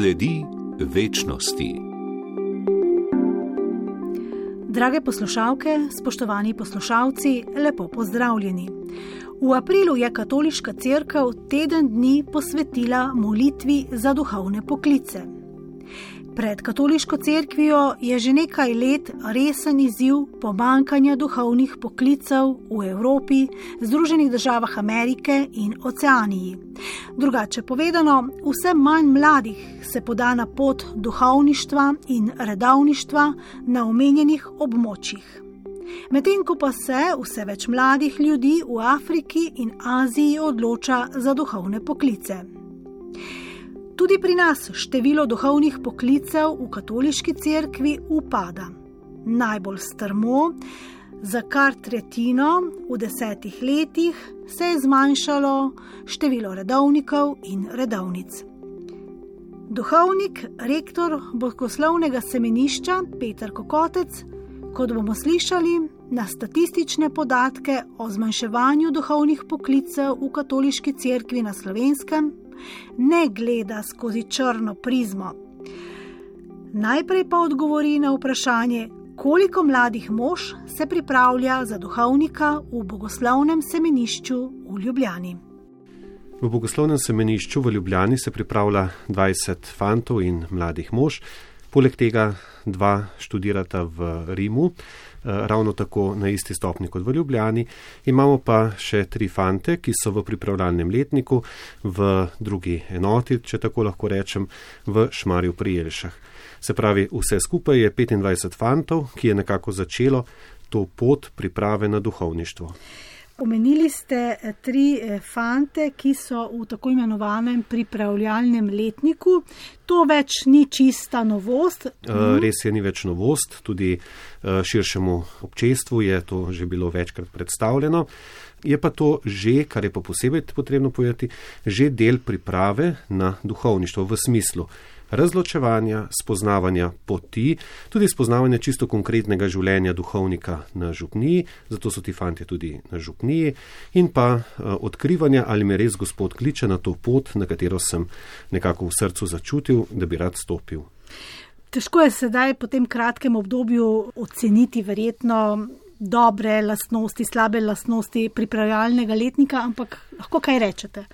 sledi večnosti. Drage poslušalke, spoštovani poslušalci, lepo pozdravljeni. V aprilu je Katoliška crkva teden dni posvetila molitvi za duhovne poklice. Pred katoliško cerkvijo je že nekaj let resen izziv pomankanja duhovnih poklicev v Evropi, Združenih državah Amerike in Oceaniji. Drugače povedano, vse manj mladih se poda na pot duhovništva in redovništva na omenjenih območjih. Medtem ko pa se vse več mladih ljudi v Afriki in Aziji odloča za duhovne poklice. Tudi pri nas število duhovnih poklicev v katoliški cerkvi upada. Najbolj strmo, za kar tretjino v desetih letih se je zmanjšalo število redovnikov in redovnic. Duhovnik, rektor Bogoslovnega semenišča Petr Kokotec, kot bomo slišali, na statistične podatke o zmanjševanju duhovnih poklicev v katoliški cerkvi na slovenskem ne gleda skozi črno prizmo. Najprej pa odgovori na vprašanje, koliko mladih mož se pripravlja za duhovnika v bogoslovnem semenišču v Ljubljani. V bogoslovnem semenišču v Ljubljani se pripravlja 20 fantov in mladih mož, poleg tega dva študirata v Rimu. Eh, ravno tako na isti stopni kot v Ljubljani. Imamo pa še tri fante, ki so v pripravljalnem letniku v drugi enoti, če tako lahko rečem, v Šmarju pri Jelšah. Se pravi, vse skupaj je 25 fantov, ki je nekako začelo to pot priprave na duhovništvo. Omenili ste eh, tri eh, fante, ki so v tako imenovanem pripravljalnem letniku. To več ni čista novost. Uh, res je, ni več novost, tudi širšemu občestvu je to že bilo večkrat predstavljeno. Je pa to že, kar je pa posebej potrebno povedati, že del priprave na duhovništvo v smislu razločevanja, spoznavanja poti, tudi spoznavanja čisto konkretnega življenja duhovnika na župniji, zato so ti fanti tudi na župniji, in pa uh, odkrivanja, ali me res Gospod kliče na to pot, na katero sem nekako v srcu začutil, da bi rad stopil. Težko je sedaj po tem kratkem obdobju oceniti verjetno dobre lastnosti, slabe lastnosti pripravljalnega letnika, ampak lahko kaj rečete,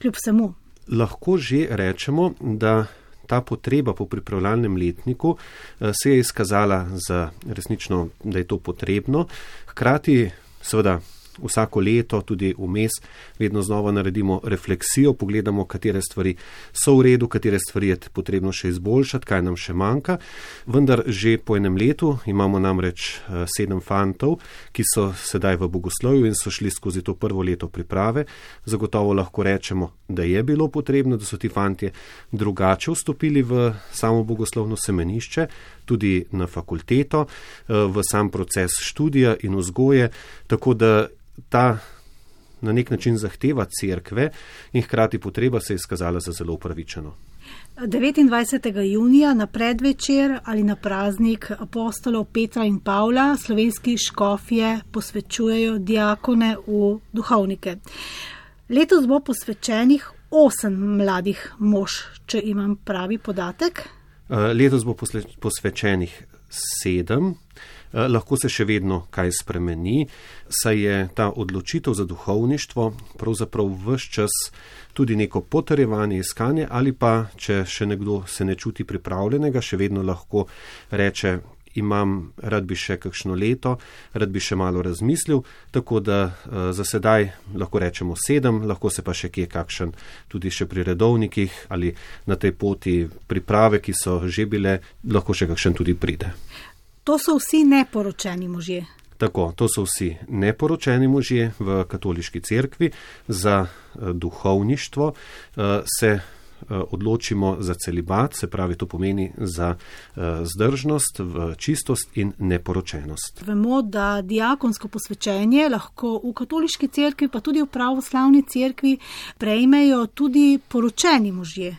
kljub vsemu. Lahko že rečemo, da ta potreba po pripravljalnem letniku eh, se je izkazala za resnično, da je to potrebno. Hkrati, seveda, vsako leto, tudi vmes, vedno znova naredimo refleksijo, pogledamo, katere stvari so v redu, katere stvari je potrebno še izboljšati, kaj nam še manjka. Vendar že po enem letu imamo namreč eh, sedem fantov, ki so sedaj v bogoslovju in so šli skozi to prvo leto priprave. Zagotovo lahko rečemo, da je bilo potrebno, da so ti fanti drugače vstopili v samo bogoslovno semenišče. Tudi na fakulteto, eh, v sam proces študija in vzgoje, tako da ta na nek način zahteva crkve in hkrati potreba se je izkazala za zelo upravičeno. 29. junija na predvečer ali na praznik apostolov Petra in Pavla slovenski škofje posvečujejo diakone v duhovnike. Letos bo posvečenih osem mladih mož, če imam pravi podatek. Eh, letos bo posvečenih sedem. Eh, lahko se še vedno kaj spremeni, saj je ta odločitev za duhovništvo pravzaprav vse čas tudi neko potrjevanje, iskanje ali pa, če še nekdo se ne čuti pripravljenega, še vedno lahko reče, imam, rad bi še kakšno leto, rad bi še malo razmislil, tako da uh, za sedaj lahko rečemo sedem, lahko se pa še kje kakšen tudi še pri redovnikih ali na tej poti priprave, ki so že bile, lahko še kakšen tudi pride. To so vsi neporočeni možje. Tako, to so vsi neporočeni možje v katoliški cerkvi. Za uh, duhovništvo uh, se uh, odločimo za celibat, se pravi, to pomeni za zdržnost, čistost in neporočenost. Vemo, da diakonsko posvečenje lahko v katoliški cerkvi, pa tudi v pravoslavni cerkvi, prejmejo tudi poročeni možje.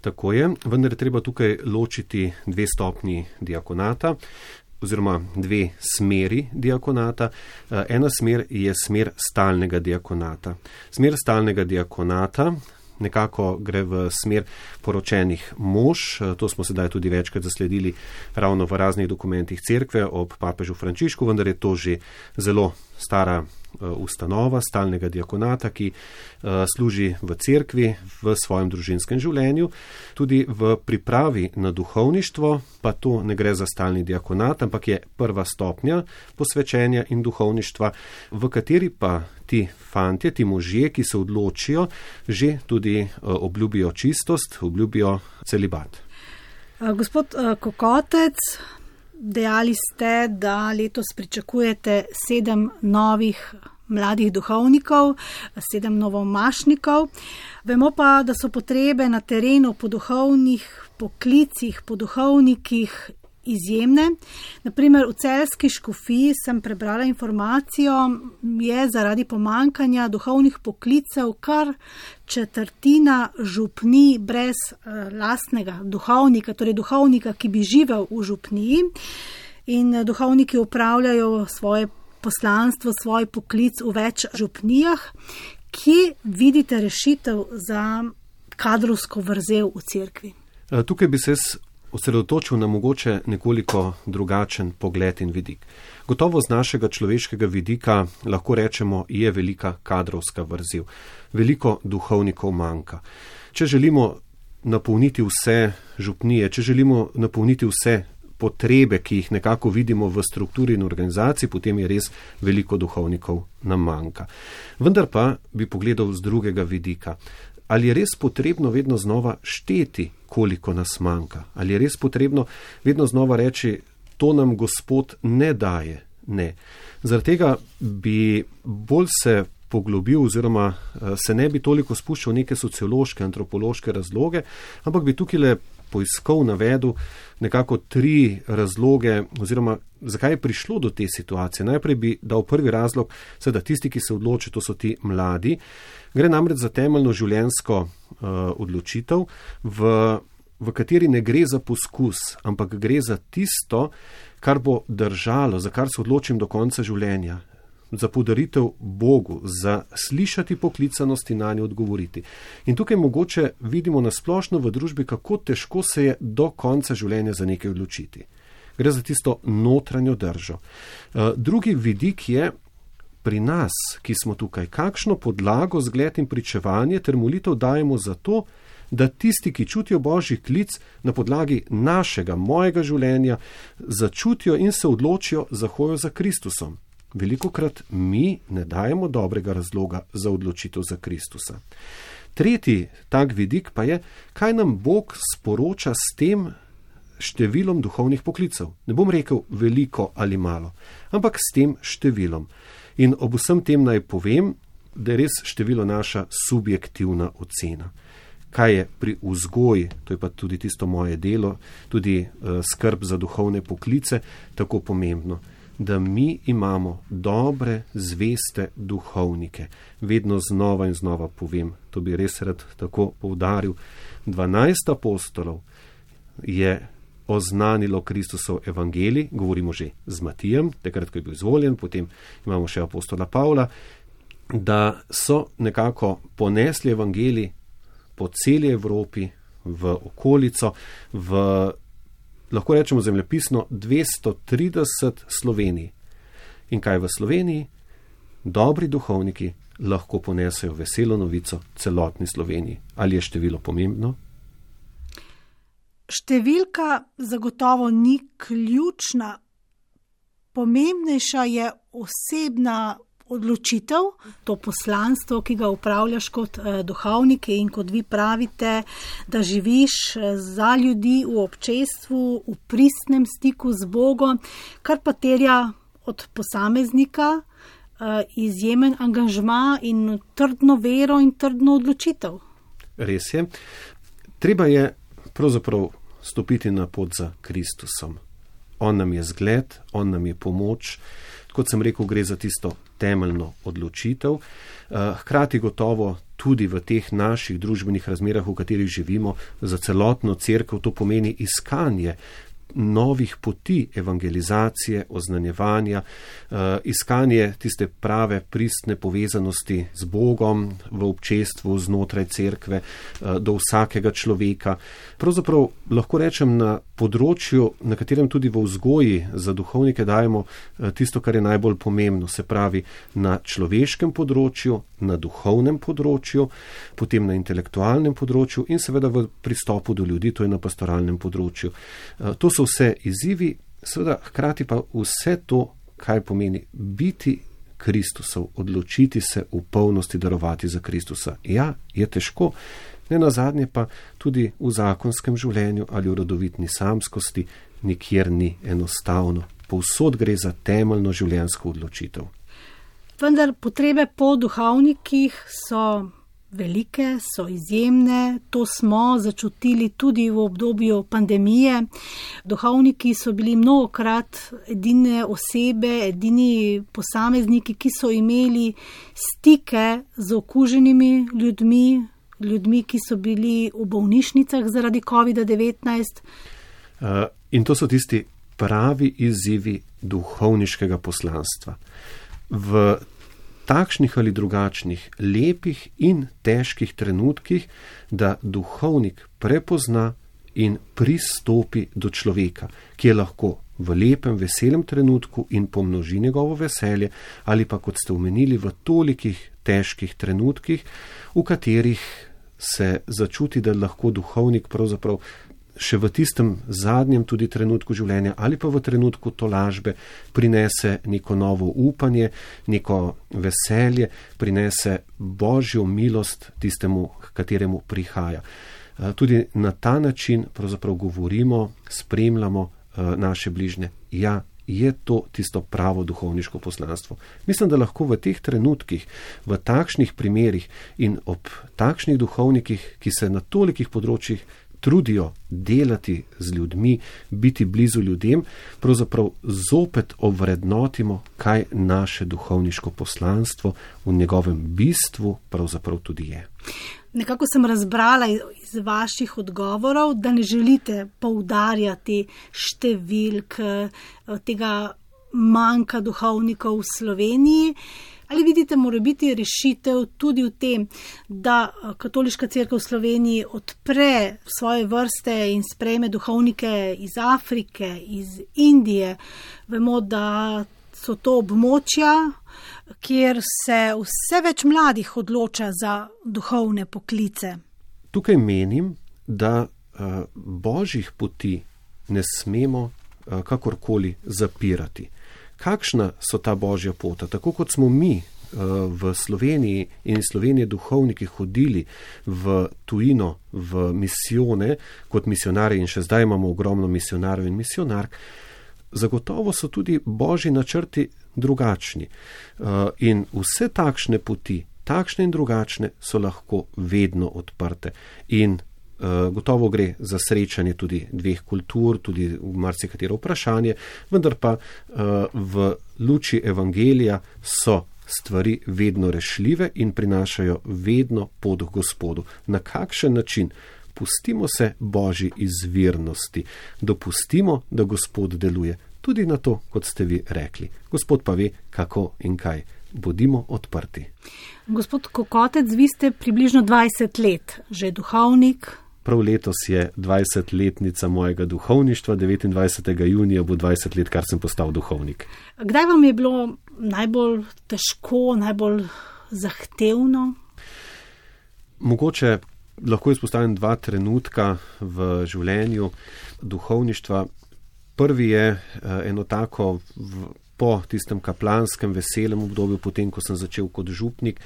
Tako je, vendar je treba tukaj ločiti dve stopni diakonata oziroma dve smeri diakonata. Ena smer je smer stalnega diakonata. Smer stalnega diakonata nekako gre v smer poročenih mož. To smo sedaj tudi večkrat zasledili ravno v raznih dokumentih cerkve ob papežu Frančišku, vendar je to že zelo stara Eh, ustanova stalnega diakonata, ki eh, služi v cerkvi v svojem družinskem življenju. Tudi v pripravi na duhovništvo, pa to ne gre za stalni diakonat, ampak je prva stopnja posvečenja in duhovništva, v kateri pa ti fantje, ti možje, ki se odločijo, že tudi eh, obljubijo čistost, obljubijo celibat. Gospod Kokotec, Dejali ste, da letos pričakujete sedem novih mladih duhovnikov, sedem novomašnikov. Vemo pa, da so potrebe na terenu po duhovnih poklicih, po duhovnikih izjemne. Naprimer, v celski škofiji sem prebrala informacijo, je zaradi pomankanja duhovnih poklicev kar četrtina župni brez uh, lastnega duhovnika, torej duhovnika, ki bi živel v župniji. In eh, duhovniki upravljajo svoje poslanstvo, svoj poklic v več župnijah. Kje vidite rešitev za kadrovsko vrzel v cerkvi? Eh, tukaj bi se osredotočil na mogoče nekoliko drugačen pogled in vidik. Gotovo z našega človeškega vidika lahko rečemo, je velika kadrovska vrzel, veliko duhovnikov manjka. Če želimo napolniti vse župnije, če želimo napolniti vse potrebe, ki jih nekako vidimo v strukturi in organizaciji, potem je res veliko duhovnikov nam manjka. Vendar pa bi pogledal z drugega vidika ali je res potrebno vedno znova šteti, koliko nas manjka, ali je res potrebno vedno znova reči, to nam Gospod ne daje. Ne. Zaradi tega bi bolj se poglobil oziroma eh, se ne bi toliko spuščal v neke sociološke, antropološke razloge, ampak bi tukaj le poiskal, navedel nekako tri razloge oziroma zakaj je prišlo do te situacije. Najprej bi dal prvi razlog, seveda tisti, ki se odločijo, to so ti mladi, Gre namreč za temeljno življensko uh, odločitev, v, v kateri ne gre za poskus, ampak gre za tisto, kar bo držalo, za kar se odločim do konca življenja, za podaritev Bogu, za slišati poklicanost in na njo odgovoriti. In tukaj mogoče vidimo nasplošno v družbi, kako težko se je do konca življenja za nekaj odločiti. Gre za tisto notranjo držo. Uh, drugi vidik je, pri nas, ki smo tukaj, kakšno podlago, zgled in pričevanje ter molitev dajemo za to, da tisti, ki čutijo božji klic na podlagi našega, mojega življenja, začutijo in se odločijo za hojo za Kristusom. Veliko krat mi ne dajemo dobrega razloga za odločitev za Kristusa. Tretji tak vidik pa je, kaj nam Bog sporoča s tem številom duhovnih poklicev. Ne bom rekel veliko ali malo, ampak s tem številom. In ob vsem tem naj povem, da je res število naša subjektivna ocena. Kaj je pri vzgoji, to je pa tudi tisto moje delo, tudi uh, skrb za duhovne poklice, tako pomembno, da mi imamo dobre, zveste duhovnike. Vedno znova in znova povem, to bi res rad tako poudaril. 12 apostolov je oznanilo Kristusov evangelij, govorimo že z Matijem, takrat, ko je bil izvoljen, potem imamo še apostola Pavla, da so nekako ponesli evangelij po celi Evropi, v okolico, v lahko rečemo zemljepisno 230 Sloveniji. In kaj v Sloveniji? Dobri duhovniki lahko ponesajo veselo novico celotni Sloveniji. Ali je število pomembno? Številka zagotovo ni ključna, pomembnejša je osebna odločitev, to poslanstvo, ki ga upravljaš kot eh, duhovnik in kot vi pravite, da živiš eh, za ljudi v občestvu, v pristnem stiku z Bogom, kar pa terja od posameznika eh, izjemen angažma in trdno vero in trdno odločitev. Res je. Treba je pravzaprav stopiti na pot za Kristusom. On nam je zgled, on nam je pomoč. Kot sem rekel, gre za tisto temeljno odločitev. Eh, hkrati gotovo tudi v teh naših družbenih razmerah, v katerih živimo, za celotno crkvo to pomeni iskanje novih poti evangelizacije, oznanjevanja, eh, iskanje tiste prave pristne povezanosti z Bogom v občestvu, znotraj cerkve, eh, do vsakega človeka. Pravzaprav lahko rečem na področju, na katerem tudi v vzgoji za duhovnike dajemo eh, tisto, kar je najbolj pomembno, se pravi na človeškem področju, na duhovnem področju, potem na intelektualnem področju in seveda v pristopu do ljudi, to je na pastoralnem področju. To so vse izzivi, seveda hkrati pa vse to, kaj pomeni biti Kristusov, odločiti se v polnosti darovati za Kristusa. Ja, je težko, ne na zadnje pa tudi v zakonskem življenju ali v rodovitni samskosti nikjer ni enostavno. Povsod gre za temeljno življenjsko odločitev. Vendar potrebe po duhovnikih so velike, so izjemne. To smo začutili tudi v obdobju pandemije. Duhovniki so bili mnogokrat edine osebe, edini posamezniki, ki so imeli stike z okuženimi ljudmi, ljudmi, ki so bili v bolnišnicah zaradi COVID-19. Uh, in to so tisti pravi izzivi duhovniškega poslanstva. V takšnih ali drugačnih, lepih in težkih trenutkih, da duhovnik prepozna in pristopi do človeka, ki je lahko v lepem, veselem trenutku in pomnoži njegovo veselje, ali pa kot ste omenili, v tolikih težkih trenutkih, v katerih se začuti, da lahko duhovnik pravzaprav še v tistem zadnjem tudi trenutku življenja ali pa v trenutku tolažbe prinese neko novo upanje, neko veselje, prinese božjo milost tistemu, kateremu prihaja. Eh, tudi na ta način pravzaprav govorimo, spremljamo eh, naše bližnje. Ja, je to tisto pravo duhovniško poslanstvo. Mislim, da lahko v teh trenutkih, v takšnih primerih in ob takšnih duhovnikih, ki se na tolikih področjih trudijo delati z ljudmi, biti blizu ljudem, pravzaprav zopet ovrednotimo, kaj naše duhovniško poslanstvo v njegovem bistvu pravzaprav tudi je. Nekako sem razbrala iz vaših odgovorov, da ne želite poudarjati številk eh, tega manjka duhovnikov v Sloveniji. Ali vidite, mora biti rešitev tudi v tem, da eh, Katoliška crkva v Sloveniji odpre svoje vrste in sprejme duhovnike iz Afrike, iz Indije? Vemo, da so to območja, kjer se vse več mladih odloča za duhovne poklice. Tukaj menim, da uh, božjih poti ne smemo uh, kakorkoli zapirati kakšna so ta božja pota. Tako kot smo mi eh, v Sloveniji in Slovenije duhovniki hodili v tujino, v misijone kot misionari in še zdaj imamo ogromno misionarjev in misionark, zagotovo so tudi božji načrti drugačni. Eh, in vse takšne poti, takšne in drugačne, so lahko vedno odprte. In gotovo gre za srečanje tudi dveh kultur, tudi v marsikatero vprašanje, vendar pa eh, v luči evangelija so stvari vedno rešljive in prinašajo vedno pod gospodu. Na kakšen način? Pustimo se božji izvirnosti, dopustimo, da gospod deluje. Tudi na to, kot ste vi rekli. Gospod pa ve, kako in kaj. Bodimo odprti. Gospod Kokotec, vi ste približno 20 let že duhovnik, Prav letos je 20-letnica mojega duhovništva, 29. junija bo 20 let, kar sem postal duhovnik. Kdaj vam je bilo najbolj težko, najbolj zahtevno? Mogoče lahko izpostavim dva trenutka v življenju duhovništva. Prvi je eh, eno tako v, po tistem kaplanskem veselem obdobju, potem ko sem začel kot župnik,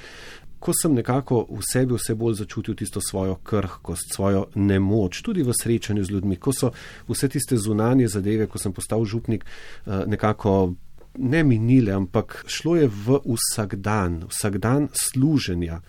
ko sem nekako v sebi vse bolj začutil tisto svojo krhkost, svojo nemoč, tudi v srečanju z ljudmi, ko so vse tiste zunanje zadeve, ko sem postal župnik, eh, nekako ne minile, ampak šlo je v vsak dan, vsak dan služenja.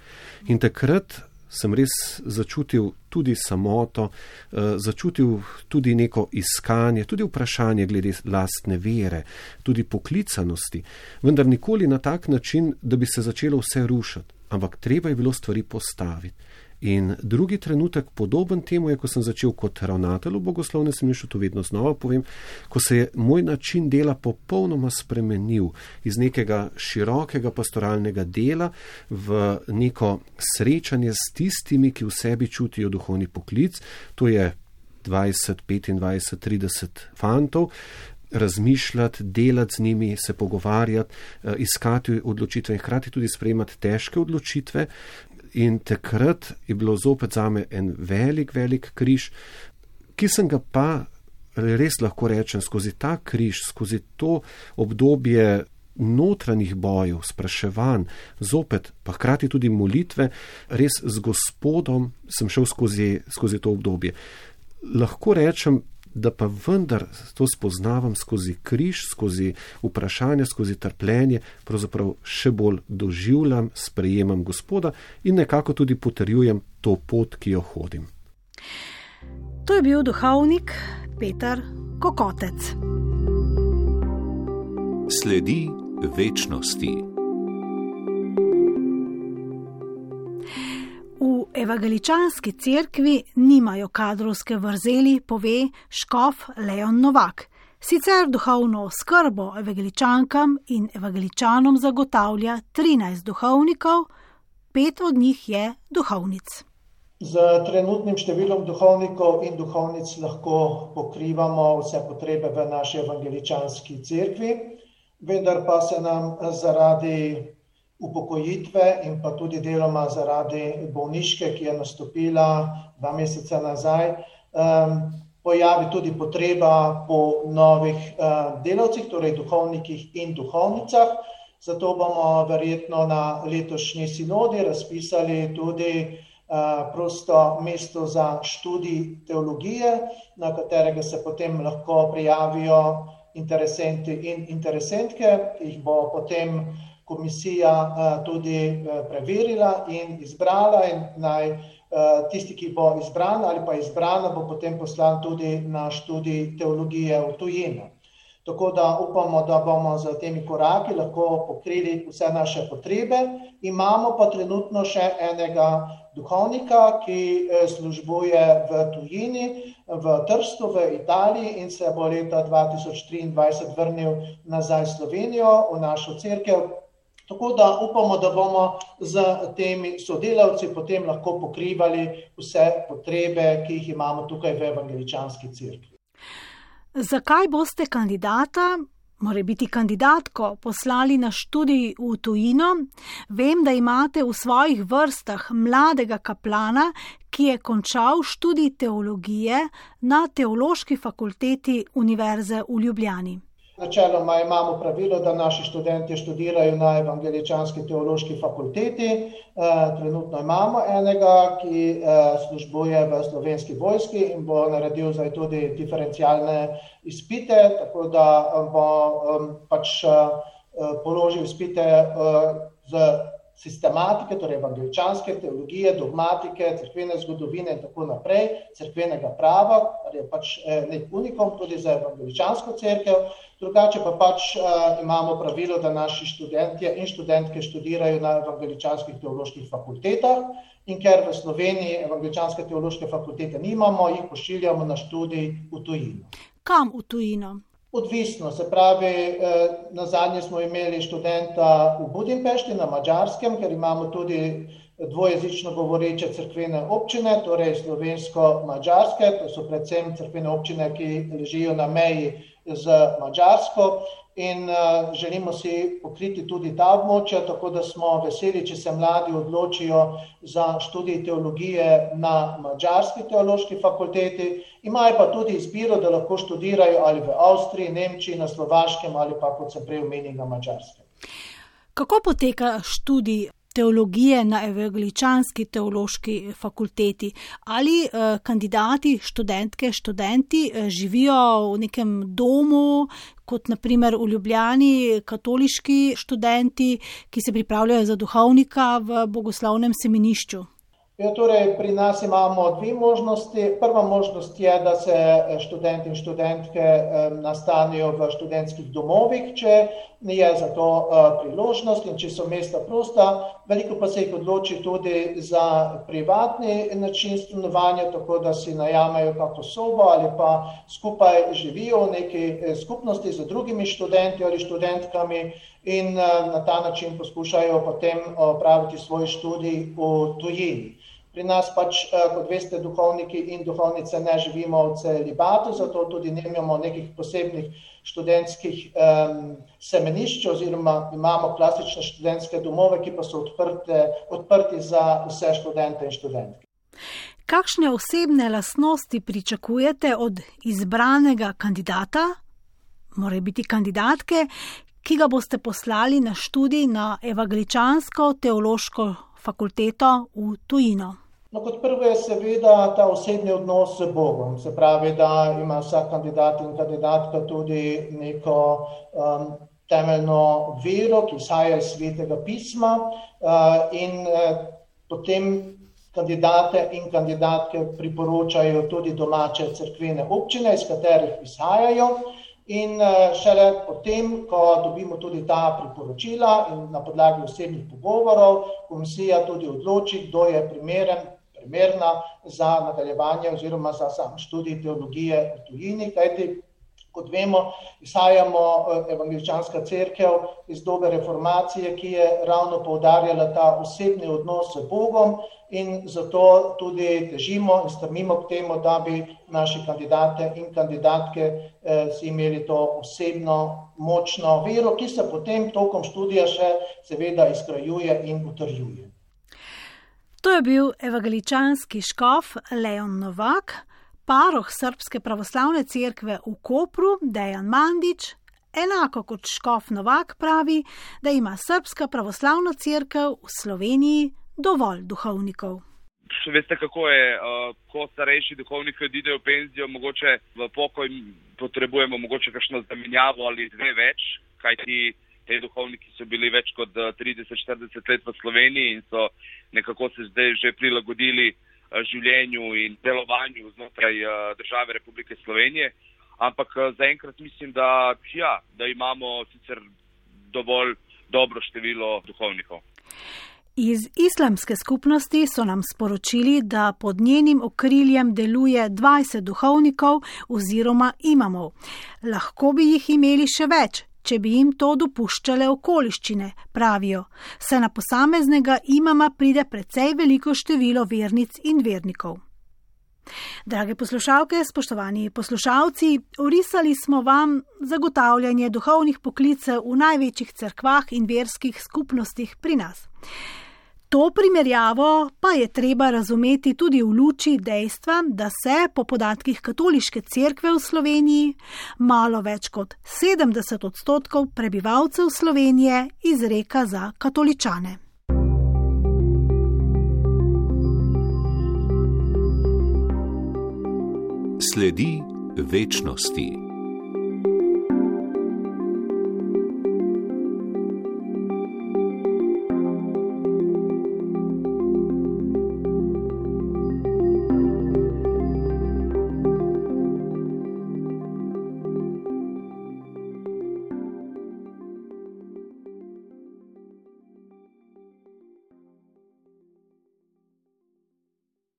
In takrat sem res začutil tudi samoto, eh, začutil tudi neko iskanje, tudi vprašanje glede lastne vere, tudi poklicanosti, vendar nikoli na tak način, da bi se začelo vse rušiti ampak treba je bilo stvari postaviti. In drugi trenutek, podoben temu, je, ko sem začel kot ravnatelj v bogoslovnem smislu, to vedno znova povem, ko se je moj način dela popolnoma spremenil iz nekega širokega pastoralnega dela v neko srečanje s tistimi, ki v sebi čutijo duhovni poklic, to je 20, 25, 30 fantov. Razmišljati, delati z njimi, se pogovarjati, eh, iskati odločitve in hkrati tudi sprejemati težke odločitve, In takrat je bilo zopet za me en velik, velik križ, ki sem ga pa res lahko rečem skozi ta križ, skozi to obdobje notranjih bojev, spraševanj, zopet pa hkrati tudi molitve, res z Gospodom sem šel skozi, skozi to obdobje. Lahko rečem, da pa vendar to spoznavam skozi križ, skozi vprašanje, skozi trpljenje, pravzaprav še bolj doživljam, sprejemam Gospoda in nekako tudi potrjujem to pot, ki jo hodim. To je bil duhovnik Petar Kokotec. Sledi večnosti. Evangeličanski cerkvi nimajo kadrovske vrzeli, pove škof Leon Novak. Sicer duhovno skrbo evangeličankam in evangeličanom zagotavlja 13 duhovnikov, pet od njih je duhovnic. Z trenutnim številom duhovnikov in duhovnic lahko pokrivamo vse potrebe v naši evangeličanski cerkvi, vendar pa se nam zaradi upokojitve in pa tudi deloma zaradi bolniške, ki je nastopila dva meseca nazaj, pojavi tudi potreba po novih delavcih, torej duhovnikih in duhovnicah. Zato bomo verjetno na letošnji sinodi razpisali tudi prosto mesto za študij teologije, na katerega se potem lahko prijavijo interesenti in interesentke, ki jih bo potem komisija eh, tudi eh, preverila in izbrala, in naj eh, tisti, ki bo izbran ali pa izbrana, bo potem poslan tudi na študij teologije v tujino. Tako da upamo, da bomo z temi koraki lahko pokrili vse naše potrebe. Imamo pa trenutno še enega duhovnika, ki službuje v tujini, v Trstu, v Italiji in se bo leta 2023 vrnil nazaj v Slovenijo, v našo crkev, Tako da upamo, da bomo z temi sodelavci potem lahko pokrivali vse potrebe, ki jih imamo tukaj v Evangeličanski crkvi. Zakaj boste kandidata, mora biti kandidatko, poslali na študij v tujino? Vem, da imate v svojih vrstah mladega kaplana, ki je končal študij teologije na Teološki fakulteti Univerze v Ljubljani. Načeloma imamo pravilo, da naši študenti študirajo na Evangeličanski teološki fakulteti. Eh, trenutno imamo enega, ki eh, službuje v slovenski vojski in bo naredil zdaj tudi diferencialne izpite, tako da bo pač eh, položil izpite z sistematike, torej evangeličanske teologije, dogmatike, crkvene zgodovine in tako naprej, crkvenega prava, kar je pač eh, nek unikom tudi za evangeličansko crkev. Drugače pa pač uh, imamo pravilo, da naši študentje in študentke študirajo na evangeličanskih teoloških fakultetah in ker v Sloveniji evangeličanske teološke fakultete nimamo, jih pošiljamo na študij v tujino. Kam v tujino? Odvisno, se pravi, eh, na zadnje smo imeli študenta v Budimpešti na Mačarskem, ker imamo tudi dvojezično govoreče crkvene občine, torej slovensko-mačarske, to so predvsem crkvene občine, ki ležijo na meji z Mačarsko in uh, želimo si pokriti tudi ta območja, tako da smo veseli, če se mladi odločijo za študij teologije na Mačarski teološki fakulteti. Imajo pa tudi izbiro, da lahko študirajo ali v Avstriji, Nemčiji, na Slovaškem ali pa, kot sem prej omenil, na Mačarskem. Kako poteka študij teologije na Evangeličanski teološki fakulteti. Ali eh, kandidati, študentke, študenti eh, živijo v nekem domu, kot naprimer v Ljubljani, katoliški študenti, ki se pripravljajo za duhovnika v bogoslovnem semenišču? Ja, torej, pri nas imamo dve možnosti. Prva možnost je, da se eh, študenti in študentke nastanijo v študentskih domovih, če je za to eh, priložnost in če so mesta prosta. Veliko pa se jih odloči tudi za privatni način stanovanja, tako da si najamejo kako sobo ali pa skupaj živijo v neki eh, skupnosti z drugimi študenti ali študentkami in na ta način poskušajo potem opraviti svoj študij v tujini. Pri nas pač, eh, kot veste, duhovniki in duhovnice ne živimo v celibatu, zato tudi ne imamo nekih posebnih študentskih um, semenišč oziroma imamo klasične študentske domove, ki pa so odprte, odprti za vse študente in študentke. Kakšne osebne lasnosti pričakujete od izbranega kandidata, more biti kandidatke, ki ga boste poslali na študij na Evangeličansko teološko fakulteto v tujino? No, kot prvo je seveda ta osebni odnos z Bogom, se pravi, da ima vsak kandidat in kandidatka tudi neko um, temeljno vero, ki izhaja iz svetega pisma uh, in uh, potem kandidate in kandidatke priporočajo tudi domače crkvene občine, iz katerih izhajajo. In uh, šele potem, ko dobimo tudi ta priporočila in na podlagi osebnih pogovorov, komisija tudi odloči, kdo je primeren primerna za nadaljevanje oziroma za sam študij teologije v tujini, kajti kot vemo, izhajamo eh, evangeličanska crkev iz dobe reformacije, ki je ravno poudarjala ta osebni odnos z Bogom in zato tudi težimo in strmimo k temu, da bi naši kandidate in kandidatke eh, si imeli to osebno močno vero, ki se potem tokom študija še seveda izkrajuje in utrjuje. To je bil evangeličanski škof Leon Novak, paroh Srpske pravoslavne cerkve v Kopru, Dejan Mandič. Enako kot škof Novak pravi, da ima Srpska pravoslavna cerkev v Sloveniji dovolj duhovnikov. Še veste, kako je, ko starejši duhovniki odidejo v penzijo, mogoče v pokoj potrebujemo mogoče kakšno zamenjavo ali dve več, kajti te duhovniki so bili več kot 30-40 eh, let v Sloveniji in so nekako se zdaj že prilagodili eh, življenju in delovanju znotraj eh, države Republike Slovenije. Ampak zaenkrat mislim, da, ja, da imamo sicer dovolj dobro število duhovnikov. Iz islamske skupnosti so nam sporočili, da pod njenim okriljem deluje 20 duhovnikov oziroma imamov. Lahko bi jih imeli še več, če bi jim to dopuščale okoliščine, pravijo, se na posameznega imama pride precej veliko število vernic in vernikov. Drage poslušalke, spoštovani poslušalci, orisali smo vam zagotavljanje duhovnih poklicev v največjih cerkvah in verskih skupnostih pri nas. To primerjavo pa je treba razumeti tudi v luči dejstva, da se po podatkih Katoliške cerkve v Sloveniji malo več kot 70 odstotkov prebivalcev Slovenije izreka za katoličane. Sledi večnosti.